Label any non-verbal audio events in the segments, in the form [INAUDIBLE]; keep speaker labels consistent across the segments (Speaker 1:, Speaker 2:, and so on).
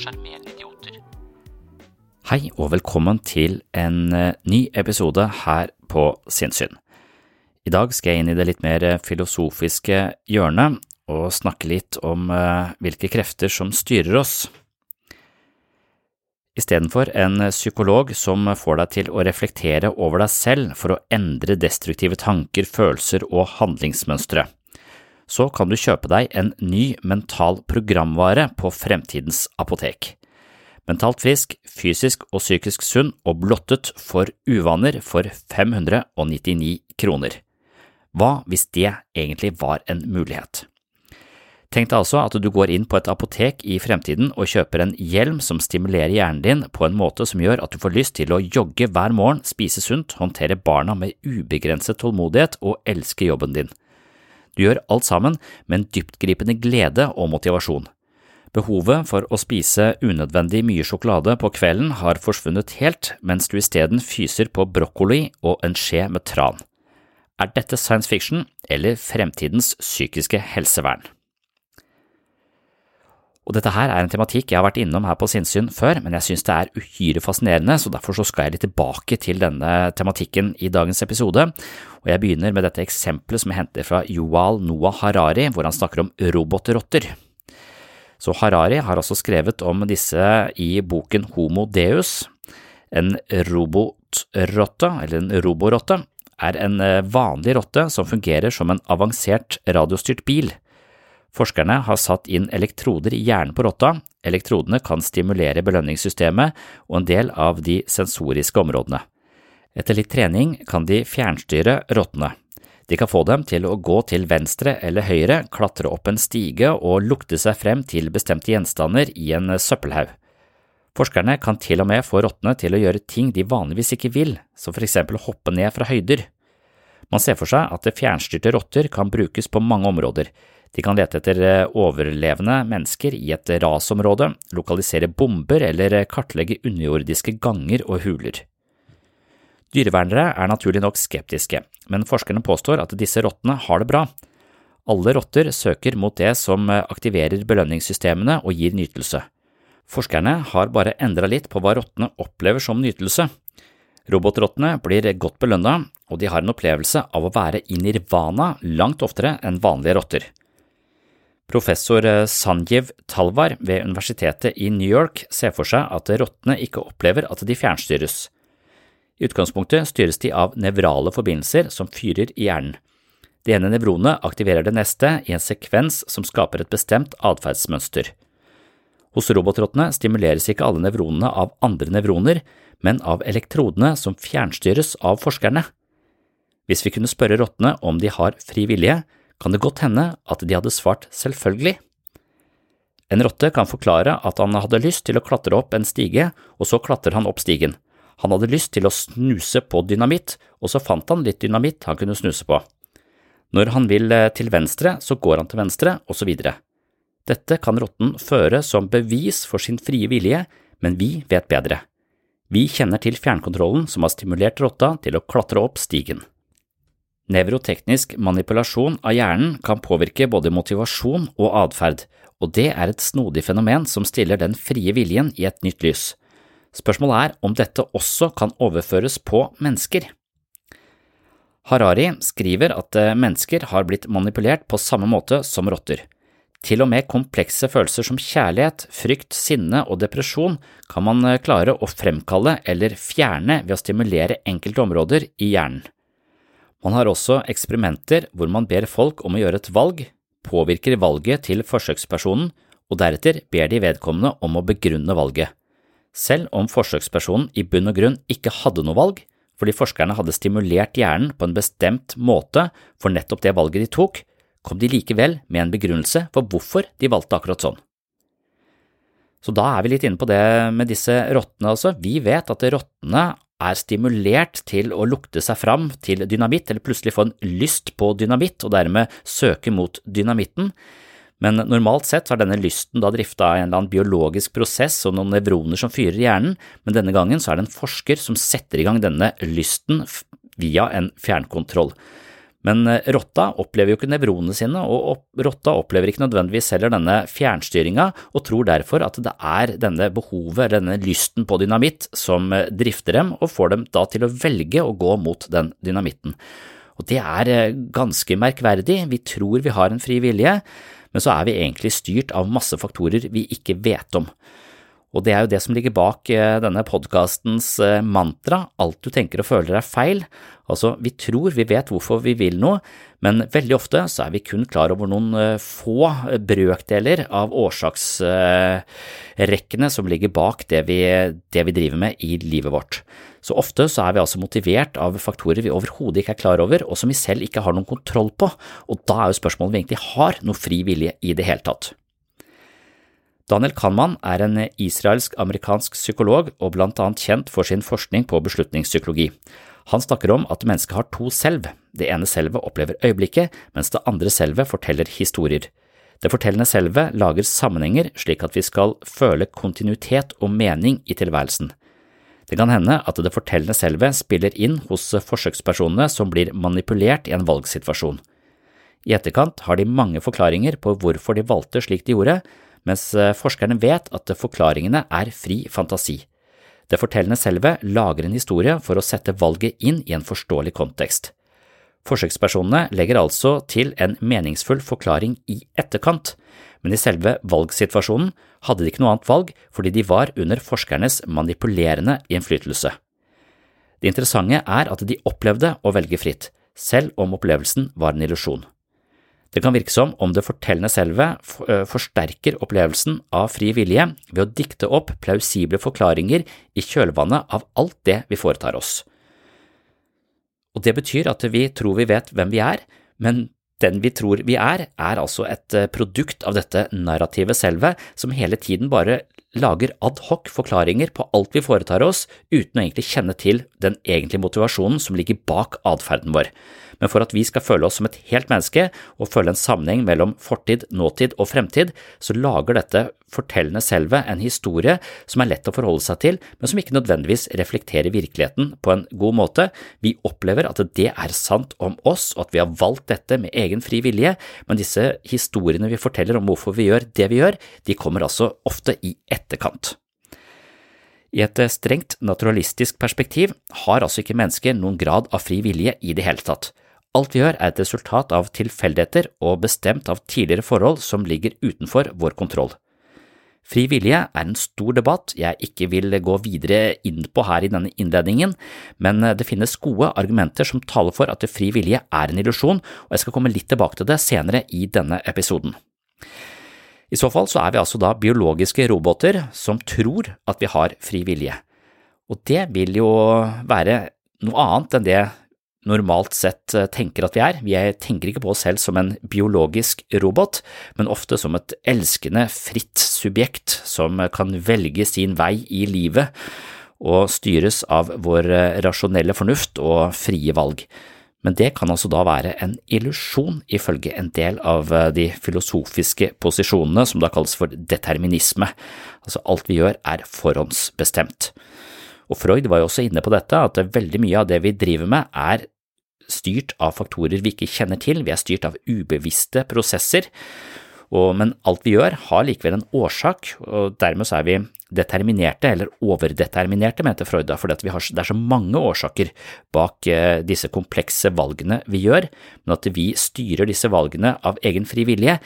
Speaker 1: Sjarmerende idioter. Hei og velkommen til en eh, ny episode her på Sinnssyn. I dag skal jeg inn i det litt mer eh, filosofiske hjørnet og snakke litt om eh, hvilke krefter som styrer oss. Istedenfor en psykolog som får deg til å reflektere over deg selv for å endre destruktive tanker, følelser og handlingsmønstre, så kan du kjøpe deg en ny mental programvare på Fremtidens apotek. Mentalt frisk, fysisk og psykisk sunn og blottet for uvaner for 599 kroner. Hva hvis det egentlig var en mulighet? Tenk deg altså at du går inn på et apotek i fremtiden og kjøper en hjelm som stimulerer hjernen din på en måte som gjør at du får lyst til å jogge hver morgen, spise sunt, håndtere barna med ubegrenset tålmodighet og elske jobben din. Du gjør alt sammen med en dyptgripende glede og motivasjon. Behovet for å spise unødvendig mye sjokolade på kvelden har forsvunnet helt, mens du isteden fyser på brokkoli og en skje med tran. Er dette science fiction eller fremtidens psykiske helsevern? Og dette her er en tematikk jeg har vært innom her på Sinnsyn før, men jeg synes det er uhyre fascinerende, så derfor så skal jeg litt tilbake til denne tematikken i dagens episode, og jeg begynner med dette eksempelet som jeg henter fra Yuval Noah Harari, hvor han snakker om robotrotter. Så Harari har også skrevet om disse i boken Homo Deus. En robotrotte, eller en roborotte, er en vanlig rotte som fungerer som en avansert radiostyrt bil. Forskerne har satt inn elektroder i hjernen på rotta, elektrodene kan stimulere belønningssystemet og en del av de sensoriske områdene. Etter litt trening kan de fjernstyre rottene. De kan få dem til å gå til venstre eller høyre, klatre opp en stige og lukte seg frem til bestemte gjenstander i en søppelhaug. Forskerne kan til og med få rottene til å gjøre ting de vanligvis ikke vil, som for eksempel hoppe ned fra høyder. Man ser for seg at fjernstyrte rotter kan brukes på mange områder. De kan lete etter overlevende mennesker i et rasområde, lokalisere bomber eller kartlegge underjordiske ganger og huler. Dyrevernere er naturlig nok skeptiske, men forskerne påstår at disse rottene har det bra. Alle rotter søker mot det som aktiverer belønningssystemene og gir nytelse. Forskerne har bare endra litt på hva rottene opplever som nytelse. Robotrottene blir godt belønna, og de har en opplevelse av å være i nirvana langt oftere enn vanlige rotter. Professor Sanjeev Talvar ved Universitetet i New York ser for seg at rottene ikke opplever at de fjernstyres. I utgangspunktet styres de av nevrale forbindelser som fyrer i hjernen. Det ene nevronet aktiverer det neste i en sekvens som skaper et bestemt atferdsmønster. Hos robotrottene stimuleres ikke alle nevronene av andre nevroner, men av elektrodene som fjernstyres av forskerne. Hvis vi kunne spørre rottene om de har fri vilje, kan det godt hende at de hadde svart selvfølgelig. En rotte kan forklare at han hadde lyst til å klatre opp en stige, og så klatrer han opp stigen. Han hadde lyst til å snuse på dynamitt, og så fant han litt dynamitt han kunne snuse på. Når han vil til venstre, så går han til venstre, og så videre. Dette kan rotten føre som bevis for sin frie vilje, men vi vet bedre. Vi kjenner til fjernkontrollen som har stimulert rotta til å klatre opp stigen. Nevroteknisk manipulasjon av hjernen kan påvirke både motivasjon og atferd, og det er et snodig fenomen som stiller den frie viljen i et nytt lys. Spørsmålet er om dette også kan overføres på mennesker. Harari skriver at mennesker har blitt manipulert på samme måte som rotter. Til og med komplekse følelser som kjærlighet, frykt, sinne og depresjon kan man eh, klare å fremkalle eller fjerne ved å stimulere enkelte områder i hjernen. Man har også eksperimenter hvor man ber folk om å gjøre et valg, påvirker valget til forsøkspersonen, og deretter ber de vedkommende om å begrunne valget. Selv om forsøkspersonen i bunn og grunn ikke hadde noe valg, fordi forskerne hadde stimulert hjernen på en bestemt måte for nettopp det valget de tok, kom de likevel med en begrunnelse for hvorfor de valgte akkurat sånn. Så da er vi litt inne på det med disse rottene, altså. Vi vet at rottene er stimulert til å lukte seg fram til dynamitt, eller plutselig få en lyst på dynamitt og dermed søke mot dynamitten. Men normalt sett har denne lysten da drifta av en eller annen biologisk prosess og noen nevroner som fyrer hjernen, men denne gangen så er det en forsker som setter i gang denne lysten via en fjernkontroll. Men eh, rotta opplever jo ikke nevronene sine, og rotta opplever ikke nødvendigvis heller denne fjernstyringa, og tror derfor at det er denne behovet, denne lysten på dynamitt, som eh, drifter dem og får dem da til å velge å gå mot den dynamitten. Og det er eh, ganske merkverdig, vi tror vi har en fri vilje, men så er vi egentlig styrt av masse faktorer vi ikke vet om. Og det er jo det som ligger bak denne podkastens mantra, alt du tenker og føler er feil, Altså, vi tror vi vet hvorfor vi vil noe, men veldig ofte så er vi kun klar over noen eh, få brøkdeler av årsaksrekkene som ligger bak det vi, det vi driver med i livet vårt. Så ofte så er vi altså motivert av faktorer vi overhodet ikke er klar over, og som vi selv ikke har noen kontroll på, og da er jo spørsmålet om vi egentlig har noe fri vilje i det hele tatt. Daniel Kanman er en israelsk-amerikansk psykolog og blant annet kjent for sin forskning på beslutningspsykologi. Han snakker om at mennesket har to selv, det ene selvet opplever øyeblikket, mens det andre selvet forteller historier. Det fortellende selvet lager sammenhenger slik at vi skal føle kontinuitet og mening i tilværelsen. Det kan hende at det fortellende selvet spiller inn hos forsøkspersonene som blir manipulert i en valgsituasjon. I etterkant har de mange forklaringer på hvorfor de valgte slik de gjorde, mens forskerne vet at forklaringene er fri fantasi. Det fortellende selve lager en historie for å sette valget inn i en forståelig kontekst. Forsøkspersonene legger altså til en meningsfull forklaring i etterkant, men i selve valgsituasjonen hadde de ikke noe annet valg fordi de var under forskernes manipulerende innflytelse. Det interessante er at de opplevde å velge fritt, selv om opplevelsen var en illusjon. Det kan virke som om det fortellende selve forsterker opplevelsen av fri vilje ved å dikte opp plausible forklaringer i kjølvannet av alt det vi foretar oss. Og Det betyr at vi tror vi vet hvem vi er, men den vi tror vi er, er altså et produkt av dette narrative selve, som hele tiden bare lager adhoc forklaringer på alt vi foretar oss uten å egentlig kjenne til den egentlige motivasjonen som ligger bak atferden vår. Men for at vi skal føle oss som et helt menneske og føle en sammenheng mellom fortid, nåtid og fremtid, så lager dette fortellende selve en historie som er lett å forholde seg til, men som ikke nødvendigvis reflekterer virkeligheten på en god måte. Vi opplever at det er sant om oss, og at vi har valgt dette med egen fri vilje, men disse historiene vi forteller om hvorfor vi gjør det vi gjør, de kommer altså ofte i etterkant. I et strengt naturalistisk perspektiv har altså ikke mennesker noen grad av fri vilje i det hele tatt. Alt vi gjør er et resultat av tilfeldigheter og bestemt av tidligere forhold som ligger utenfor vår kontroll. Fri vilje er en stor debatt jeg ikke vil gå videre inn på her i denne innledningen, men det finnes gode argumenter som taler for at fri vilje er en illusjon, og jeg skal komme litt tilbake til det senere i denne episoden. I så fall så er vi altså da biologiske roboter som tror at vi har fri vilje, og det vil jo være noe annet enn det normalt sett eh, tenker at vi er. Vi tenker ikke på oss selv som en biologisk robot, men ofte som et elskende, fritt subjekt som kan velge sin vei i livet og styres av vår eh, rasjonelle fornuft og frie valg men det kan altså da være en illusjon ifølge en del av eh, de filosofiske posisjonene som da kalles for determinisme, altså alt vi gjør er forhåndsbestemt. Og Freud var jo også inne på dette, at veldig mye av det vi driver med er styrt av faktorer vi ikke kjenner til, vi er styrt av ubevisste prosesser, og, men alt vi gjør har likevel en årsak, og dermed så er vi determinerte, eller overdeterminerte, mente Freud, har, det er så mange årsaker bak eh, disse komplekse valgene vi gjør, men at vi styrer disse valgene av egen fri vilje,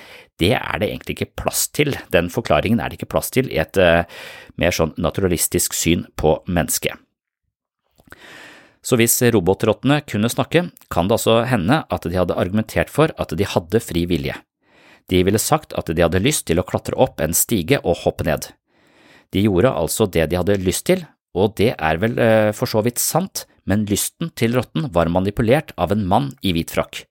Speaker 1: det er det egentlig ikke plass til. Den forklaringen er det ikke plass til i et uh, mer sånn naturalistisk syn på mennesket. Så hvis robotrottene kunne snakke, kan det altså hende at de hadde argumentert for at de hadde fri vilje. De ville sagt at de hadde lyst til å klatre opp en stige og hoppe ned. De gjorde altså det de hadde lyst til, og det er vel eh, for så vidt sant, men lysten til rotten var manipulert av en mann i hvit frakk.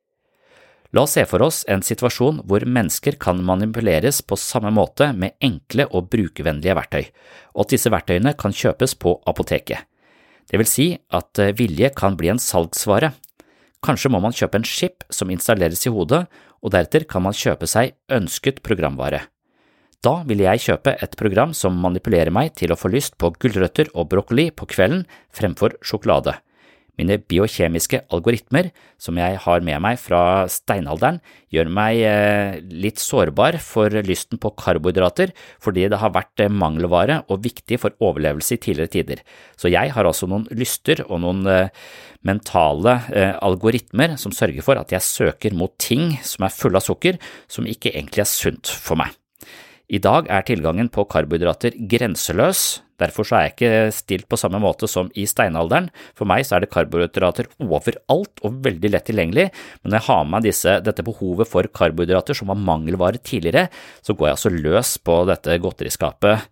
Speaker 1: La oss se for oss en situasjon hvor mennesker kan manipuleres på samme måte med enkle og brukervennlige verktøy, og at disse verktøyene kan kjøpes på apoteket. Det vil si at eh, vilje kan bli en salgsvare. Kanskje må man kjøpe en chip som installeres i hodet, og deretter kan man kjøpe seg ønsket programvare. Da vil jeg kjøpe et program som manipulerer meg til å få lyst på gulrøtter og brokkoli på kvelden fremfor sjokolade. Mine biokjemiske algoritmer, som jeg har med meg fra steinalderen, gjør meg eh, litt sårbar for lysten på karbohydrater fordi det har vært eh, mangelvare og viktig for overlevelse i tidligere tider. Så jeg har altså noen lyster og noen eh, mentale algoritmer som sørger for at jeg søker mot ting som er fulle av sukker, som ikke egentlig er sunt for meg. I dag er tilgangen på karbohydrater grenseløs, derfor er jeg ikke stilt på samme måte som i steinalderen. For meg er det karbohydrater overalt og veldig lett tilgjengelig, men når jeg har med disse, dette behovet for karbohydrater som var mangelvare tidligere, så går jeg altså løs på dette godteriskapet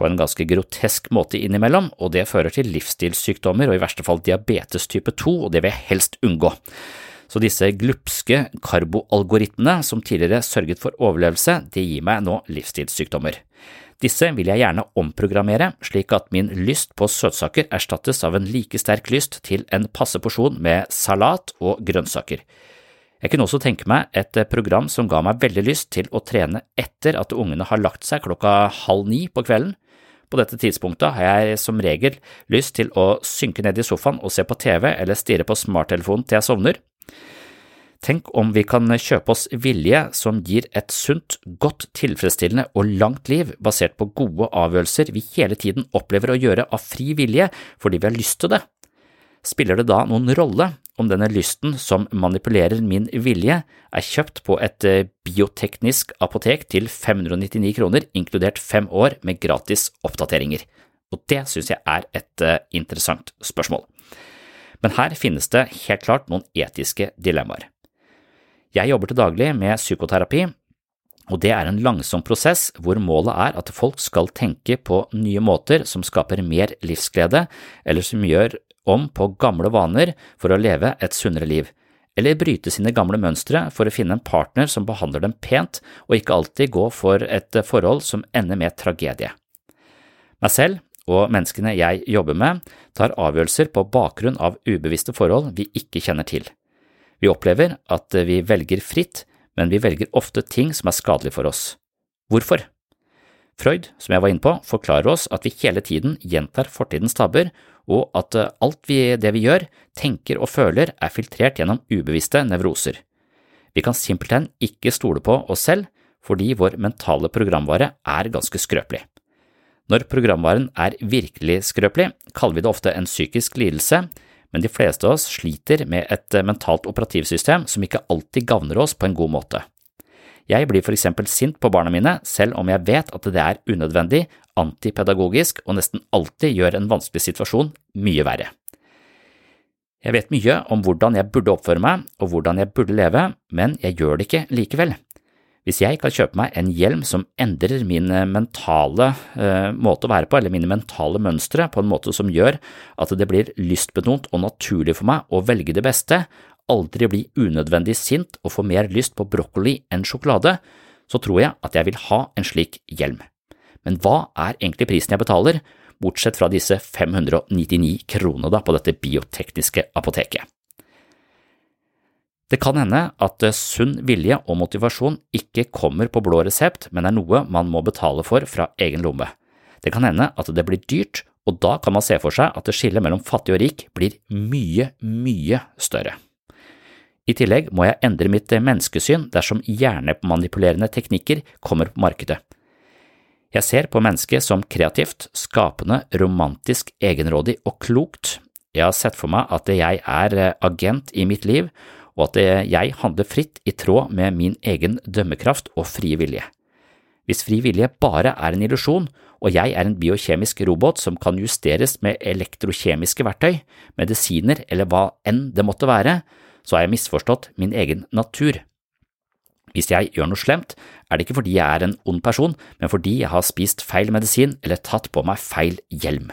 Speaker 1: på en ganske grotesk måte innimellom, og det fører til livsstilssykdommer og i verste fall diabetes type 2, og det vil jeg helst unngå. Så disse glupske karboalgoritmene som tidligere sørget for overlevelse, de gir meg nå livsstilssykdommer. Disse vil jeg gjerne omprogrammere slik at min lyst på søtsaker erstattes av en like sterk lyst til en passe porsjon med salat og grønnsaker. Jeg kunne også tenke meg et program som ga meg veldig lyst til å trene etter at ungene har lagt seg klokka halv ni på kvelden. På dette tidspunktet har jeg som regel lyst til å synke ned i sofaen og se på TV eller stirre på smarttelefonen til jeg sovner. Tenk om vi kan kjøpe oss vilje som gir et sunt, godt, tilfredsstillende og langt liv basert på gode avgjørelser vi hele tiden opplever å gjøre av fri vilje fordi vi har lyst til det. Spiller det da noen rolle om denne lysten som manipulerer min vilje, er kjøpt på et eh, bioteknisk apotek til 599 kroner, inkludert fem år med gratis oppdateringer? Og det synes jeg er et eh, interessant spørsmål. Men her finnes det helt klart noen etiske dilemmaer. Jeg jobber til daglig med psykoterapi, og det er en langsom prosess hvor målet er at folk skal tenke på nye måter som skaper mer livsglede, eller som gjør om på gamle vaner for å leve et sunnere liv, eller bryte sine gamle mønstre for å finne en partner som behandler dem pent og ikke alltid gå for et forhold som ender med tragedie. Meg selv og menneskene jeg jobber med, tar avgjørelser på bakgrunn av ubevisste forhold vi ikke kjenner til. Vi opplever at vi velger fritt, men vi velger ofte ting som er skadelige for oss. Hvorfor? Freud, som jeg var inne på, forklarer oss at vi hele tiden gjentar fortidens tabber, og at alt vi, det vi gjør, tenker og føler er filtrert gjennom ubevisste nevroser. Vi kan simpelthen ikke stole på oss selv fordi vår mentale programvare er ganske skrøpelig. Når programvaren er virkelig skrøpelig, kaller vi det ofte en psykisk lidelse, men de fleste av oss sliter med et mentalt operativsystem som ikke alltid gagner oss på en god måte. Jeg blir for eksempel sint på barna mine selv om jeg vet at det er unødvendig, antipedagogisk og nesten alltid gjør en vanskelig situasjon mye verre. Jeg vet mye om hvordan jeg burde oppføre meg og hvordan jeg burde leve, men jeg gjør det ikke likevel. Hvis jeg kan kjøpe meg en hjelm som endrer min eh, mentale eh, måte å være på, eller mine mentale mønstre, på en måte som gjør at det blir lystbetont og naturlig for meg å velge det beste, aldri bli unødvendig sint og få mer lyst på brokkoli enn sjokolade, så tror jeg at jeg vil ha en slik hjelm. Men hva er egentlig prisen jeg betaler, bortsett fra disse 599 kronene på dette biotekniske apoteket? Det kan hende at sunn vilje og motivasjon ikke kommer på blå resept, men er noe man må betale for fra egen lomme. Det kan hende at det blir dyrt, og da kan man se for seg at skillet mellom fattig og rik blir mye, mye større. I tillegg må jeg endre mitt menneskesyn dersom hjernemanipulerende teknikker kommer på markedet. Jeg ser på mennesket som kreativt, skapende, romantisk, egenrådig og klokt. Jeg har sett for meg at jeg er agent i mitt liv, og at jeg handler fritt i tråd med min egen dømmekraft og frie vilje. Hvis fri vilje bare er en illusjon, og jeg er en biokjemisk robot som kan justeres med elektrokjemiske verktøy, medisiner eller hva enn det måtte være, så har jeg misforstått min egen natur. Hvis jeg gjør noe slemt, er det ikke fordi jeg er en ond person, men fordi jeg har spist feil medisin eller tatt på meg feil hjelm.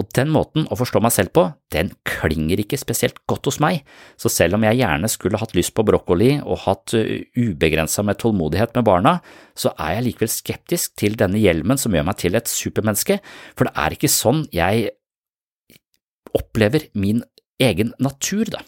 Speaker 1: Og den måten å forstå meg selv på, den klinger ikke spesielt godt hos meg, så selv om jeg gjerne skulle hatt lyst på brokkoli og hatt ubegrensa med tålmodighet med barna, så er jeg likevel skeptisk til denne hjelmen som gjør meg til et supermenneske, for det er ikke sånn jeg opplever min egen natur, da.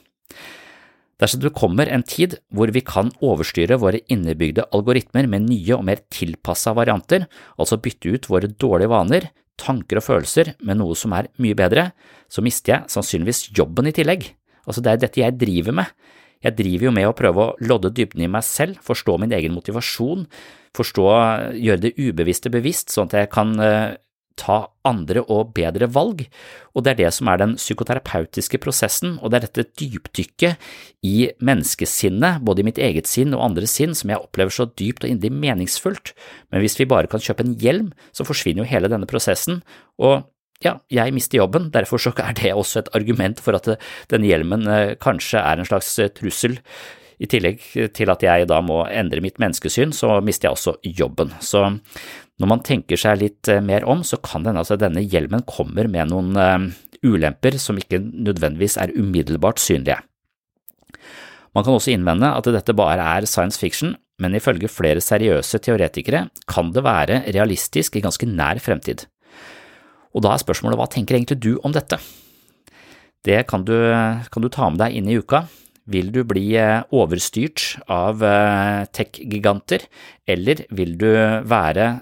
Speaker 1: Dersom det kommer en tid hvor vi kan overstyre våre innebygde algoritmer med nye og mer tilpassa varianter, altså bytte ut våre dårlige vaner, tanker og følelser med noe som er mye bedre, så mister jeg sannsynligvis jobben i tillegg. Altså det er dette jeg driver med. Jeg driver jo med å prøve å lodde dybden i meg selv, forstå min egen motivasjon, forstå, gjøre det ubevisste bevisst, sånn at jeg kan eh, ta andre og bedre valg, og det er det som er den psykoterapeutiske prosessen, og det er dette dypdykket i menneskesinnet, både i mitt eget sinn og andres sinn, som jeg opplever så dypt og inderlig meningsfullt, men hvis vi bare kan kjøpe en hjelm, så forsvinner jo hele denne prosessen, og ja, jeg mister jobben, derfor så er det også et argument for at denne hjelmen eh, kanskje er en slags eh, trussel. I tillegg til at jeg da må endre mitt menneskesyn, så mister jeg også jobben. Så når man tenker seg litt eh, mer om, så kan hende at denne hjelmen kommer med noen eh, ulemper som ikke nødvendigvis er umiddelbart synlige. Man kan også innvende at dette bare er science fiction, men ifølge flere seriøse teoretikere kan det være realistisk i ganske nær fremtid. Og da er spørsmålet hva tenker egentlig du om dette? Det kan du, kan du ta med deg inn i uka. Vil du bli eh, overstyrt av tech-giganter, eller vil du være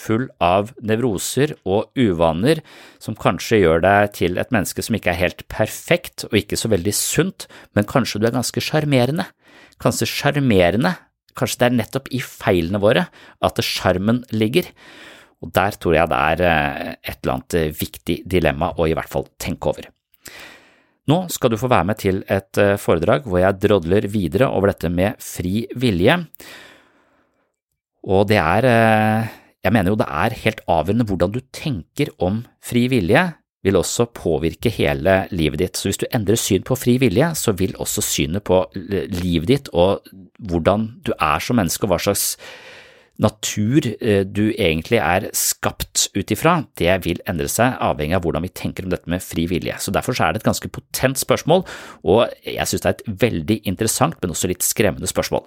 Speaker 1: full av nevroser og uvaner som kanskje gjør deg til et menneske som ikke er helt perfekt og ikke så veldig sunt, men kanskje du er ganske sjarmerende. Kanskje sjarmerende, kanskje det er nettopp i feilene våre at sjarmen ligger. Og der tror jeg det er eh, et eller annet eh, viktig dilemma å i hvert fall tenke over. Nå skal du få være med til et eh, foredrag hvor jeg drodler videre over dette med fri vilje. Og det er jeg mener jo det er helt avgjørende hvordan du tenker om fri vilje, vil også påvirke hele livet ditt. Så hvis du endrer syn på fri vilje, så vil også synet på livet ditt og hvordan du er som menneske og hva slags natur eh, du egentlig er skapt ut ifra, det vil endre seg avhengig av hvordan vi tenker om dette med fri vilje. Så Derfor så er det et ganske potent spørsmål, og jeg synes det er et veldig interessant, men også litt skremmende spørsmål.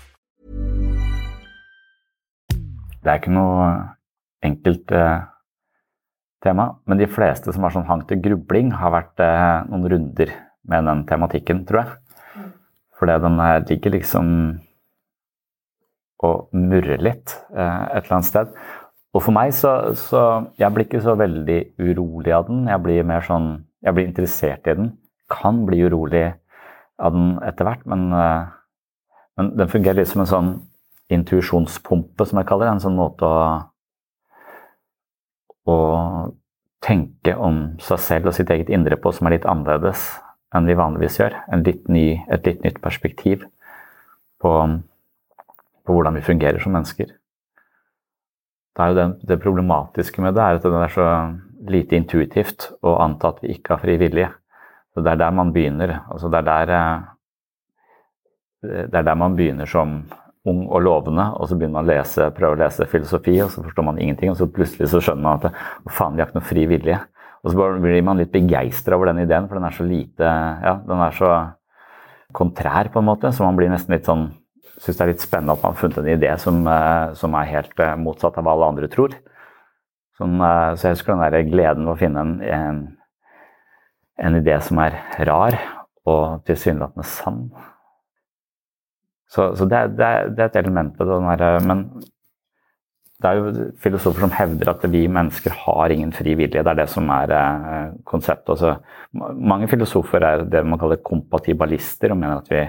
Speaker 1: Det er ikke noe enkelt eh, tema, men de fleste som har sånn hang til grubling, har vært eh, noen runder med den tematikken, tror jeg. Fordi den her ligger liksom og murrer litt eh, et eller annet sted. Og for meg så, så Jeg blir ikke så veldig urolig av den. Jeg blir mer sånn Jeg blir interessert i den. Kan bli urolig av den etter hvert, men, eh, men den fungerer litt som en sånn intuisjonspumpe, som jeg kaller det. En sånn måte å, å tenke om seg selv og sitt eget indre på som er litt annerledes enn vi vanligvis gjør. Litt ny, et litt nytt perspektiv på, på, hvordan vi fungerer som mennesker. Det, det, det problematiske med det er at det er så lite intuitivt å anta at vi ikke har fri vilje. Det er der man begynner. Altså det, er der, det er der man begynner som ung og lovende, og så begynner man å lese, prøve å lese filosofi, og så forstår man ingenting, og så plutselig så skjønner man at faen, vi har ikke noe fri vilje. Og så blir man litt begeistra over den ideen, for den er så lite Ja, den er så kontrær, på en måte, så man blir nesten litt sånn Syns det er litt spennende at man har funnet en idé som, som er helt motsatt av hva alle andre tror. Sånn, så jeg husker den der gleden ved å finne en, en, en idé som er rar og tilsynelatende sann. Så, så det, det, det, er et element ved den derre men det er jo filosofer som hevder at vi mennesker har ingen fri vilje. Det er det som er eh, konseptet. Altså, mange filosofer er det man kaller kompatibalister og mener at vi,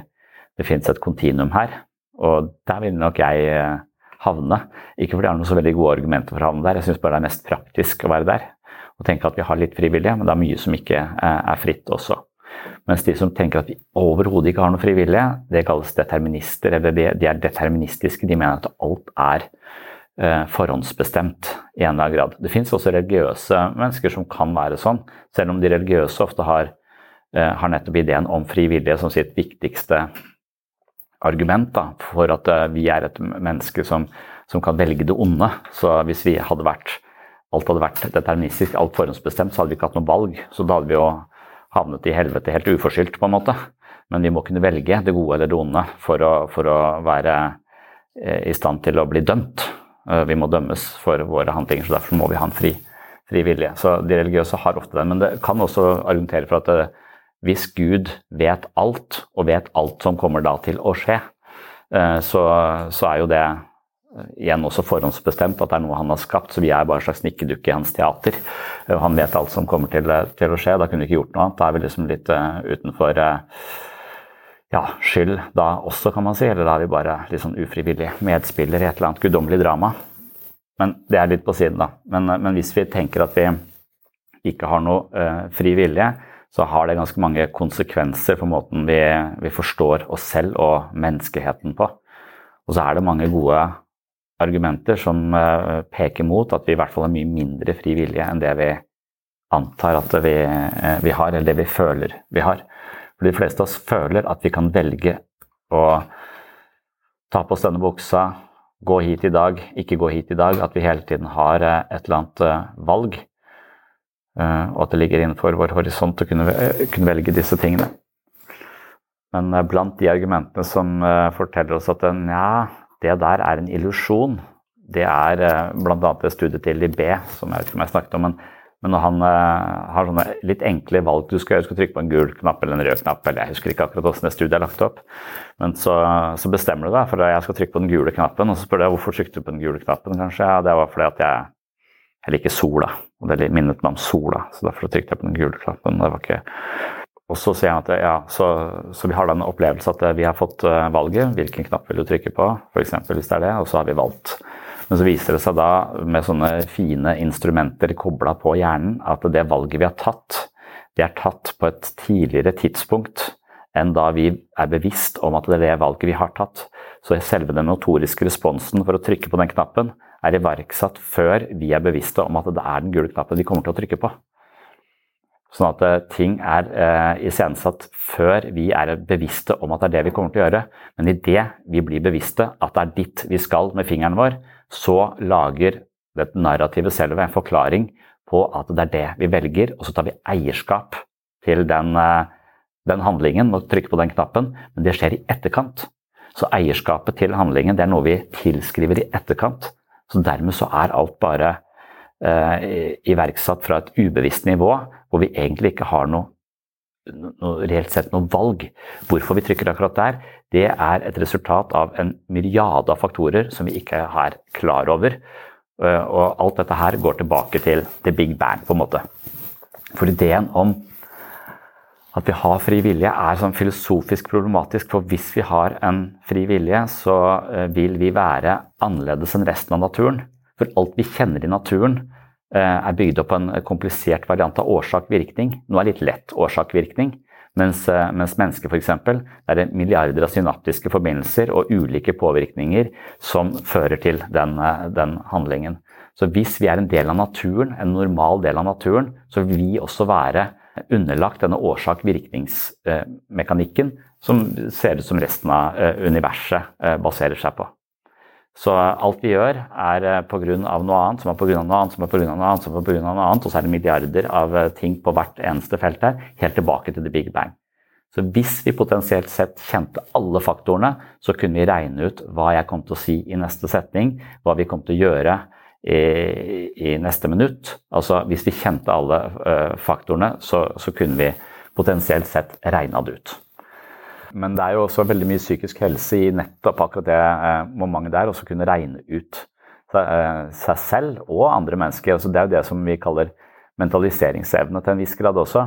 Speaker 1: det finnes et kontinuum her. Og der vil nok jeg eh, havne. Ikke fordi jeg har noen så veldig gode argumenter for å havne der, jeg syns bare det er mest praktisk å være der. Og tenke at vi har litt frivillige, men det er mye som ikke eh, er fritt også. Mens de som tenker at vi overhodet ikke har noe frivillige, det kalles determinister. De, er deterministiske. De mener at alt er eh, forhåndsbestemt i en eller annen grad. Det fins også religiøse mennesker som kan være sånn, selv om de religiøse ofte har, eh, har nettopp ideen om frivillige som sitt viktigste argument da, for at eh, vi er et menneske som, som kan velge det onde. Så hvis vi hadde vært alt hadde vært deterministisk, alt forhåndsbestemt, så hadde vi ikke hatt noe valg. Så da hadde vi jo havnet i helvete helt uforskyldt, på en måte. Men vi må kunne velge det gode eller det onde for å, for å være eh, i stand til å bli dømt. Eh, vi må dømmes for våre handlinger, så derfor må vi ha en fri, fri vilje. Så de religiøse har ofte det. Men det kan også argumentere for at eh, hvis Gud vet alt, og vet alt som kommer da til å skje, så, så er jo det igjen også forhåndsbestemt at det er noe han har skapt, så vi er bare en slags nikkedukke i hans teater. Han vet alt som kommer til, til, å skje, da kunne vi ikke gjort noe annet. Da er vi liksom litt uh, utenfor uh, ja, skyld da også, kan man si. Eller da er vi bare litt sånn ufrivillig medspiller i et eller annet guddommelig drama. Men det er litt på siden, da. Men, uh, men hvis vi tenker at vi ikke har noe fri vilje, så har det ganske mange konsekvenser for måten vi, vi forstår oss selv og menneskeheten på. Og så er det mange gode argumenter som eh, peker mot at vi i hvert fall har mye mindre fri vilje enn det vi antar at vi, eh, vi, har, eller det vi føler vi har. For De fleste av oss føler at vi kan velge å ta på oss denne buksa, gå hit i dag, ikke gå hit i dag. At vi hele tiden har eh, et eller annet valg. Og at det ligger innenfor vår horisont å kunne, kunne velge disse tingene. Men blant de argumentene som forteller oss at ja, det der er en illusjon, det er bl.a. et studiet til Libé, som jeg vet ikke om jeg snakket om. men men når han uh, har sånne litt enkle valg Du skal, du skal, trykke på en gul knapp eller en rød knapp, eller jeg husker ikke akkurat hvordan det studiet er lagt opp. Men så, så, bestemmer du deg for at jeg skal trykke på den gule knappen, og så spør du hvorfor trykte du på den gule knappen. kanskje? Ja, det var fordi at jeg, jeg liker sola, og det minnet meg om sola. Så derfor trykte jeg på den gule knappen. det var ikke... Og så sier han at ja, så, så, vi har den opplevelse at vi har fått eh, valget. Hvilken knapp vil du trykke på, f.eks. hvis det er det, og så har vi valgt. Men så viser det seg da, med sånne fine instrumenter kobla på hjernen, at det valget vi har tatt, det er tatt på et tidligere tidspunkt enn da vi er bevisst om at det er det valget vi har tatt. Så selve den motoriske responsen for å trykke på den knappen er iverksatt før vi er bevisste om at det er den gule knappen vi kommer til å trykke på. Sånn at eh, ting er eh, iscenesatt før vi er bevisste om at det er det vi kommer til å gjøre. Men idet vi blir bevisste at det er dit vi skal med fingeren vår, så lager det narrativet selv en forklaring på at det er det vi velger, og så tar vi eierskap til den, eh, den handlingen og trykker på den knappen. Men det skjer i etterkant. Så eierskapet til handlingen det er noe vi tilskriver i etterkant. Så dermed så er alt bare iverksatt fra et ubevisst nivå hvor vi egentlig ikke har noe, noe, reelt sett noe valg. Hvorfor vi trykker akkurat der, det er et resultat av en myriade av faktorer som vi ikke er klar over. Eh, og alt dette her går tilbake til the big bang, på en måte. For ideen om at vi har fri vilje er sånn filosofisk problematisk. For hvis vi har en fri vilje, så eh, vil vi være annerledes enn resten av naturen. For alt vi kjenner i naturen, Eh, er bygd opp på en komplisert variant av årsak-virkning. Noe er litt lett årsak-virkning. Mens, eh, mens mennesker f.eks. er det milliarder av synaptiske forbindelser og ulike påvirkninger som fører til den, eh, den, handlingen. Så hvis vi er en del av naturen, en normal del av naturen, så vil vi også være underlagt denne årsak-virkningsmekanikken som ser ut som resten av universet baserer seg på. Så alt vi gjør, er eh, pga. noe annet, som er pga. noe annet, som er pga. noe annet, som er pga. noe annet, og så er det milliarder av eh, ting på hvert eneste felt her, helt tilbake til the big bang. Så hvis vi potensielt sett kjente alle faktorene, så kunne vi regne ut hva jeg kom til å si i neste setning, hva vi kom til å gjøre i, i neste minutt. Altså hvis vi kjente alle faktorene, så, så kunne vi potensielt sett regna det ut. Men det er jo også veldig mye psykisk helse i nettopp akkurat det eh, momentet der, også kunne regne ut eh, seg selv og andre mennesker. Altså, det er jo det som vi kaller mentaliseringsevne til en viss grad også.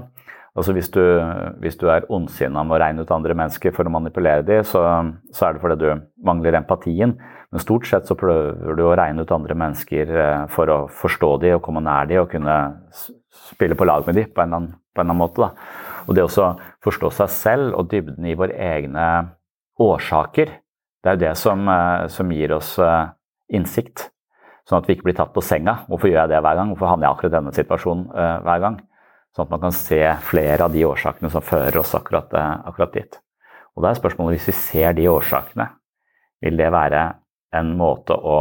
Speaker 1: Altså hvis du, hvis du er ondsinna med å regne ut andre mennesker for å manipulere dem, så, så, er det fordi du mangler empatien. Men stort sett så prøver du å regne ut andre mennesker eh, for å forstå dem og komme nær dem og kunne spille på lag med dem på en eller annen, på en eller annen måte. Da. Og det å forstå seg selv og dybden i våre egne årsaker, det er jo det som, eh, som gir oss eh, innsikt. Sånn at vi ikke blir tatt på senga. Hvorfor gjør jeg det hver gang? Hvorfor havner jeg akkurat i denne situasjonen uh, hver gang? Sånn at man kan se flere av de årsakene som fører oss akkurat, akkurat dit. Og da er spørsmålet hvis vi ser de årsakene, vil det være en måte å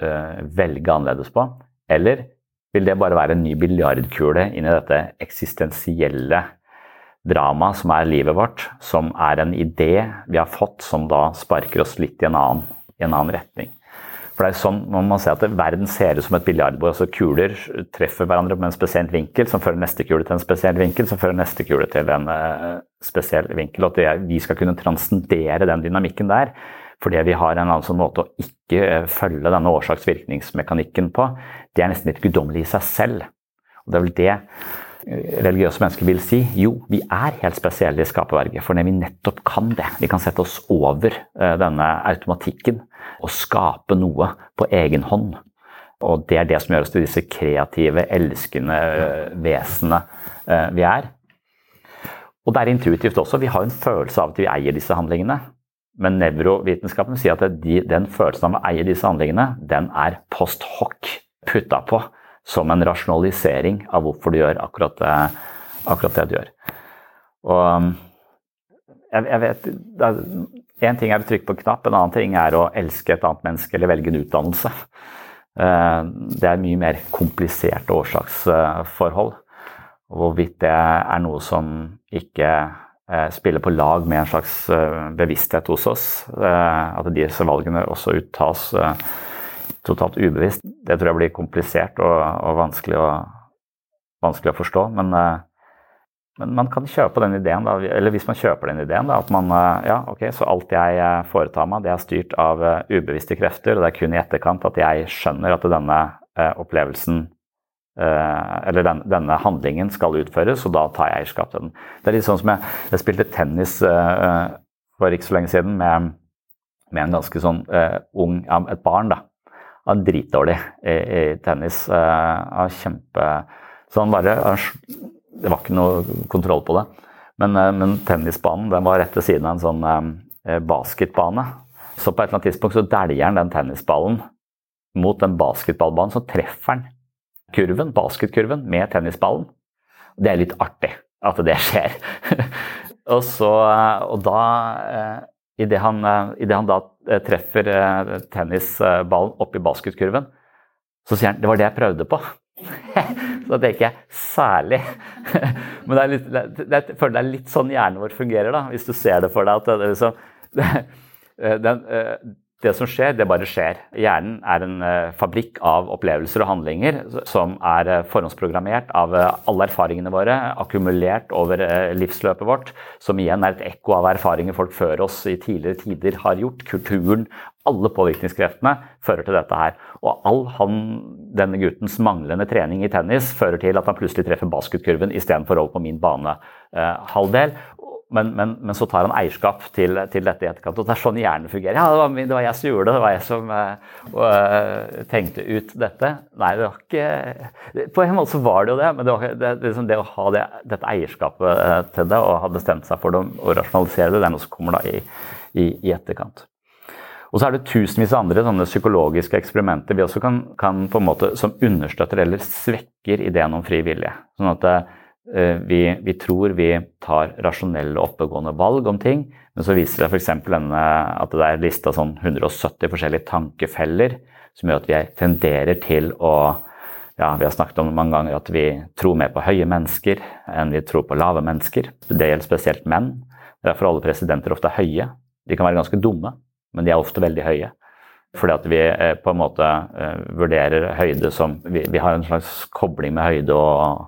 Speaker 1: velge annerledes på? Eller vil det bare være en ny biljardkule inn i dette eksistensielle drama som er livet vårt, som er en idé vi har fått som da sparker oss litt i en annen, i en annen retning. For det er sånn, Man må se at verden ser ut som et biljardbord. altså Kuler treffer hverandre med en spesiell vinkel, som fører neste kule til en spesiell vinkel, som fører neste kule til en uh, spesiell vinkel. og At vi skal kunne transcendere den dynamikken der. Fordi vi har en annen sånn måte å ikke eh, følge denne årsaks-virkningsmekanikken på. Det er nesten litt guddommelig i seg selv. Og Det er vel det religiøse mennesker vil si jo, vi er helt spesielle i skaperverket, for vi nettopp kan det. Vi kan sette oss over eh, denne automatikken og skape noe på egen hånd. Og det er det som gjør oss til disse kreative, elskende eh, vesenene eh, vi er. Og det er intuitivt også. Vi har en følelse av at vi eier disse handlingene. Men nevrovitenskapen sier at den følelsen av å eie disse handlingene, den er post hoc putta på som en rasjonalisering av hvorfor du gjør akkurat det, akkurat det du gjør. Og um, jeg, jeg vet Én ting er å trykke på en knapp, en annen ting er å elske et annet menneske eller velge en utdannelse. [LAUGHS] Eh, det er mye mer kompliserte årsaksforhold. Hvorvidt det er noe som ikke eh, spiller på lag med en slags eh, bevissthet hos oss, at disse valgene også uttas totalt ubevisst, det tror jeg blir komplisert og, og vanskelig, å, vanskelig, å, forstå. Men men man kan kjøpe den ideen, da, eller hvis man kjøper den ideen, da, at man ja, ok, så alt jeg eh, foretar meg, det er styrt av uh, ubevisste krefter, og det er kun i etterkant at jeg skjønner at denne uh, opplevelsen uh, eller den, denne handlingen skal utføres, og da tar jeg eierskap til den. Det er litt sånn som jeg, jeg spilte tennis for ikke så lenge siden med, med en ganske sånn ung ja, et barn. da. Han var dritdårlig i, i tennis. Han kjempe... Så han bare det var ikke noe kontroll på det. Men, eh, men tennisbanen den var rett ved siden av en sånn eh, basketbane. Så på et eller annet tidspunkt så dæljer han den tennisballen mot den basketballbanen, så treffer han kurven, basketkurven med tennisballen. Det er litt artig at det skjer. [LAUGHS] og, så, eh, og da Idet han, i det han da treffer tennisballen oppi basketkurven, så sier han det var det jeg prøvde på. [LAUGHS] så tenker jeg særlig. [LAUGHS] Men det er litt, det, jeg føler det er litt sånn hjernen vår fungerer, da, hvis du ser det for deg. at det, liksom, [LAUGHS] den, eh, det som skjer, det bare skjer. Hjernen er en uh, fabrikk av opplevelser og handlinger som er uh, forhåndsprogrammert av uh, alle erfaringene våre, akkumulert over livsløpet vårt, som igjen er et ekko av erfaringer folk før oss i tidligere tider har gjort. Kulturen, alle påvirkningskreftene fører til dette her. Og all han, denne guttens manglende trening i tennis fører til at han plutselig treffer basketkurven istedenfor over på min banehalvdel men, men, men, så tar han eierskap til, til, dette i etterkant. og Det er sånn hjernen fungerer. Ja, det var, det var, jeg som gjorde det, det var jeg som uh, tenkte ut dette. Nei, det var ikke På en måte så var det jo det, men det, var, det, liksom det å ha det, dette eierskapet uh, til det og ha bestemt seg for det og rasjonalisere det, det er noe som kommer da i, i, i etterkant. Og så er det tusenvis av andre sånne psykologiske eksperimenter vi også kan, kan på en måte, som understøtter eller svekker ideen om fri vilje. Sånn at Eh, vi, vi, tror vi tar rasjonelle, oppegående valg om ting, men så viser det f.eks. at det er lista sånn 170 forskjellige tankefeller som gjør at vi tenderer til å ja, Vi har snakket om det mange ganger at vi tror mer på høye mennesker enn vi tror på lave mennesker. Det gjelder spesielt menn. Derfor er alle presidenter ofte høye. De kan være ganske dumme, men de er ofte veldig høye. Fordi at vi eh, på en måte eh, vurderer høyde som vi, vi har en slags kobling med høyde og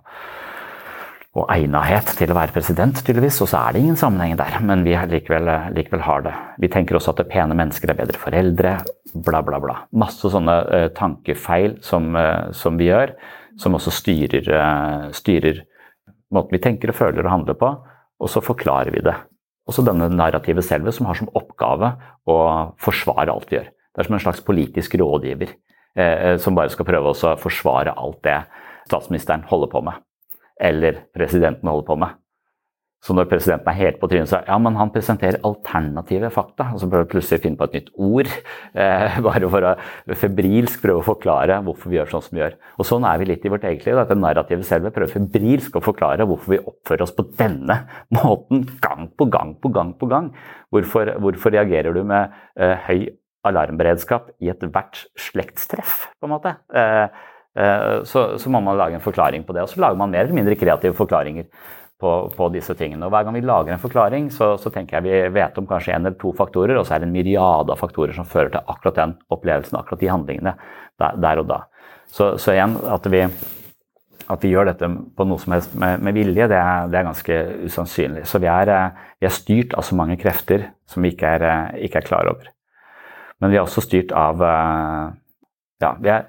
Speaker 1: og egnethet til å være president, tydeligvis. Og så er det ingen sammenheng der, men vi likevel, likevel, har det. Vi tenker også at pene mennesker er bedre foreldre, bla, bla, bla. Masse sånne uh, tankefeil som, uh, som, vi gjør, som også styrer, uh, styrer, måten vi tenker og føler og handler på, og så forklarer vi det. Også denne narrativet selve, som har som oppgave å forsvare alt vi gjør. Det er som en slags politisk rådgiver som bare skal prøve å forsvare alt det statsministeren holder på med eller presidenten holder på med. Så når presidenten er helt på trynet, så ja, men han presenterer alternative fakta. Og så prøver vi plutselig å finne på et nytt ord, eh, [LAUGHS] bare for å febrilsk prøve å forklare hvorfor vi gjør sånn som vi gjør. Og sånn er vi litt i vårt eget liv. Dette det narrativet selv prøver febrilsk å forklare hvorfor vi oppfører oss på denne [LAUGHS] måten gang på gang på gang på gang. Hvorfor, hvorfor reagerer du med eh, høy alarmberedskap i ethvert slektstreff, på en måte? Eh, så, så, må man lage en forklaring på det. Og så lager man mer eller mindre kreative forklaringer på, på disse tingene. Og hver gang vi lager en forklaring, så, så, tenker jeg vi vet om kanskje en eller to faktorer, og så er det en myriade av faktorer som fører til akkurat den opplevelsen, akkurat de handlingene der, der og da. Så, så, igjen, at vi, at vi gjør dette på noe som helst med, med vilje, det er, det er, ganske usannsynlig. Så vi er, eh, vi er, styrt av så mange krefter som vi ikke er, eh, ikke er klar over. Men vi er også styrt av ja, vi er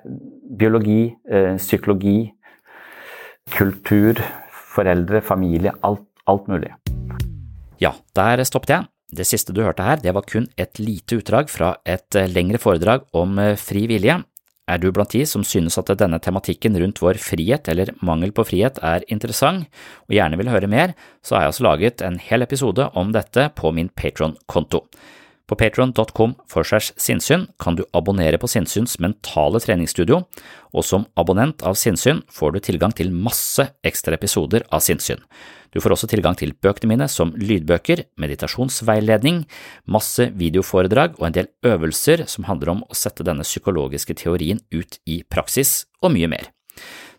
Speaker 1: biologi, eh, psykologi, kultur, foreldre, familie. Alt, alt mulig. Ja, der stoppet jeg. Det siste du hørte her, det var kun et lite utdrag fra et eh, lengre foredrag om eh, fri vilje. Er du blant de som synes at denne tematikken rundt vår frihet eller mangel på frihet er interessant, og gjerne vil høre mer, så har jeg altså laget en hel episode om dette på min Patron-konto. På patron.com for segs sinnssyn kan du abonnere på Sinnsyns mentale treningsstudio, og som abonnent av Sinnsyn får du tilgang til masse ekstra episoder av Sinnssyn. Du får også tilgang til bøkene mine som lydbøker, meditasjonsveiledning, masse videoforedrag og en del øvelser som handler om å sette denne psykologiske teorien ut i praksis, og mye mer.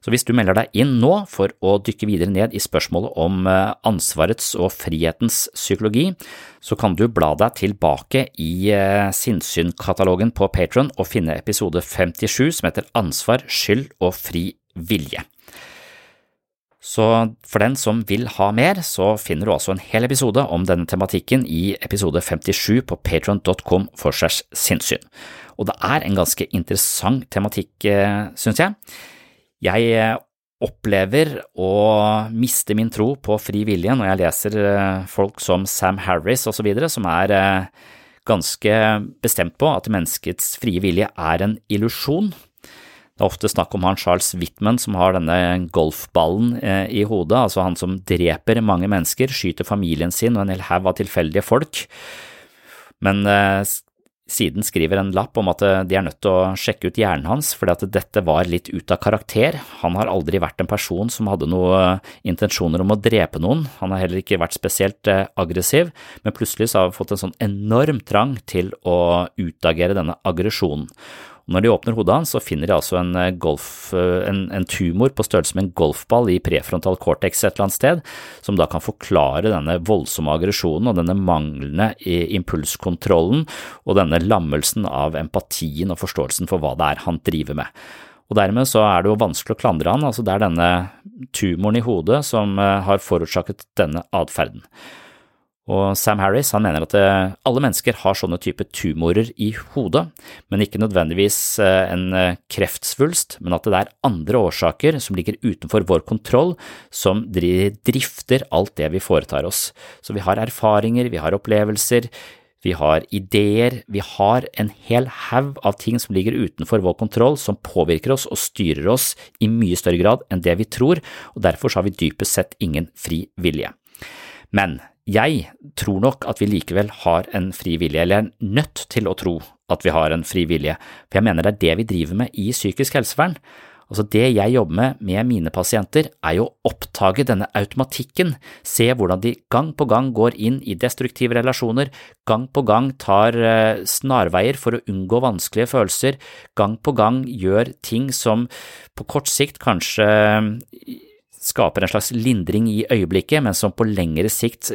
Speaker 1: Så hvis du melder deg inn nå for å dykke videre ned i spørsmålet om eh, ansvarets og frihetens psykologi, så kan du bla deg tilbake i eh, sinnssyn-katalogen på Patron og finne episode 57 som heter Ansvar, skyld og fri vilje. Så for den som vil ha mer, så finner du altså en hel episode om denne tematikken i episode 57 på patron.com for segs sinnssyn. Og det er en ganske interessant tematikk, eh, synes jeg. Jeg eh, opplever å miste min tro på fri vilje når jeg leser eh, folk som Sam Harris osv., som er eh, ganske bestemt på at menneskets frie vilje er en illusjon. Det er ofte snakk om han Charles Whitman som har denne golfballen i hodet, altså han som dreper mange mennesker, skyter familien sin og en hel haug av tilfeldige folk. Men siden skriver en lapp om at de er nødt til å sjekke ut hjernen hans, fordi at dette var litt ut av karakter. Han har aldri vært en person som hadde noen intensjoner om å drepe noen, han har heller ikke vært spesielt eh, aggressiv, men plutselig har han fått en sånn enorm trang til å utagere denne aggresjonen. Og når de åpner hodet hans, så finner de altså en, eh, golf, eh, en, en tumor på størrelse med en golfball i prefrontal cortex et eller annet sted, som da kan forklare denne voldsomme aggresjonen og denne manglende impulskontrollen og denne lammelsen av empatien og forståelsen for hva det er han driver med. Og dermed så er det jo vanskelig å klandre han, altså det er denne tumoren i hodet som eh, har forårsaket denne atferden. Og Sam Harris han mener at eh, alle mennesker har sånne type tumorer i hodet, men ikke nødvendigvis eh, en eh, kreftsvulst, men at det er andre årsaker som ligger utenfor vår kontroll, som drifter alt det vi foretar oss. Så vi har erfaringer, vi har opplevelser, vi har ideer, vi har en hel haug av ting som ligger utenfor vår kontroll, som påvirker oss og styrer oss i mye større grad enn det vi tror, og derfor har vi dypest sett ingen fri vilje. Men jeg tror nok at vi likevel har en fri vilje, eller er nødt til å tro at vi har en fri vilje, for jeg mener det er det vi driver med i psykisk helsevern. Altså Det jeg jobber med med mine pasienter, er jo å oppdage denne automatikken, se hvordan de gang på gang går inn i destruktive relasjoner, gang på gang tar eh, snarveier for å unngå vanskelige følelser, gang på gang gjør ting som på kort sikt kanskje skaper en slags lindring i øyeblikket, men som på lengre sikt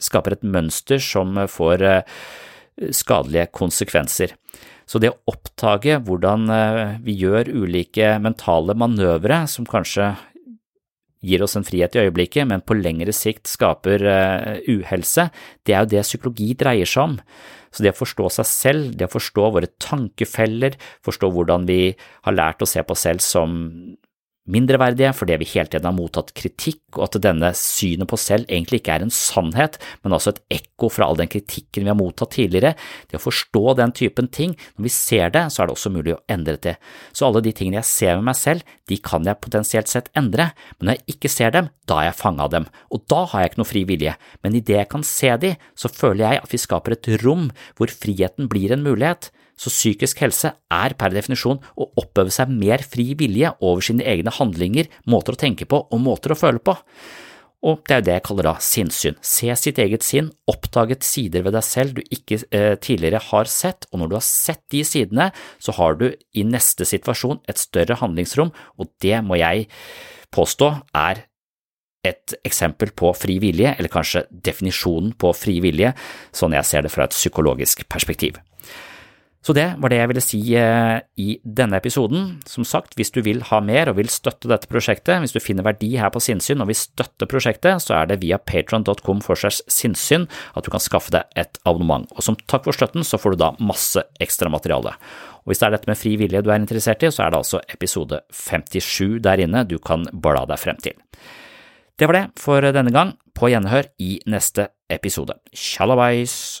Speaker 1: skaper et mønster som får eh, skadelige konsekvenser. Så det å oppdage hvordan eh, vi gjør ulike mentale manøvre som kanskje gir oss en frihet i øyeblikket, men på lengre sikt skaper uh, uhelse, det er jo det psykologi dreier seg om. Så det å forstå seg selv, det å forstå våre tankefeller, forstå hvordan vi har lært å se på oss selv som mindreverdige fordi vi hele tiden har mottatt kritikk, og at denne synet på selv egentlig ikke er en sannhet, men altså et ekko fra all den kritikken vi har mottatt tidligere. Det å forstå den typen ting, når vi ser det, så er det også mulig å endre det. Så alle de tingene jeg ser med meg selv, de kan jeg potensielt sett endre, men når jeg ikke ser dem, da er jeg fanga av dem, og da har jeg ikke noe fri vilje. Men idet jeg kan se de, så føler jeg at vi skaper et rom hvor friheten blir en mulighet. Så psykisk helse er per definisjon å oppøve seg mer fri vilje over sine egne handlinger, måter å tenke på og måter å føle på. Og det er jo det jeg kaller da sinnssyn. Se sitt eget sinn, oppdaget sider ved deg selv du ikke eh, tidligere har sett, og når du har sett de sidene, så har du i neste situasjon et større handlingsrom, og det må jeg påstå er et eksempel på fri vilje, eller kanskje definisjonen på fri vilje, sånn jeg ser det fra et psykologisk perspektiv. Så det var det jeg ville si eh, i denne episoden. Som sagt, hvis du vil ha mer og vil støtte dette prosjektet, hvis du finner verdi her på sinnssyn og vil støtte prosjektet, så er det via patron.com for segs sinnssyn at du kan skaffe deg et abonnement. Og som takk for støtten så får du da masse ekstra materiale. Og hvis det er dette med fri vilje du er interessert i, så er det altså episode 57 der inne du kan bla deg frem til. Det var det for denne gang. På gjenhør i neste episode. Tjallabais!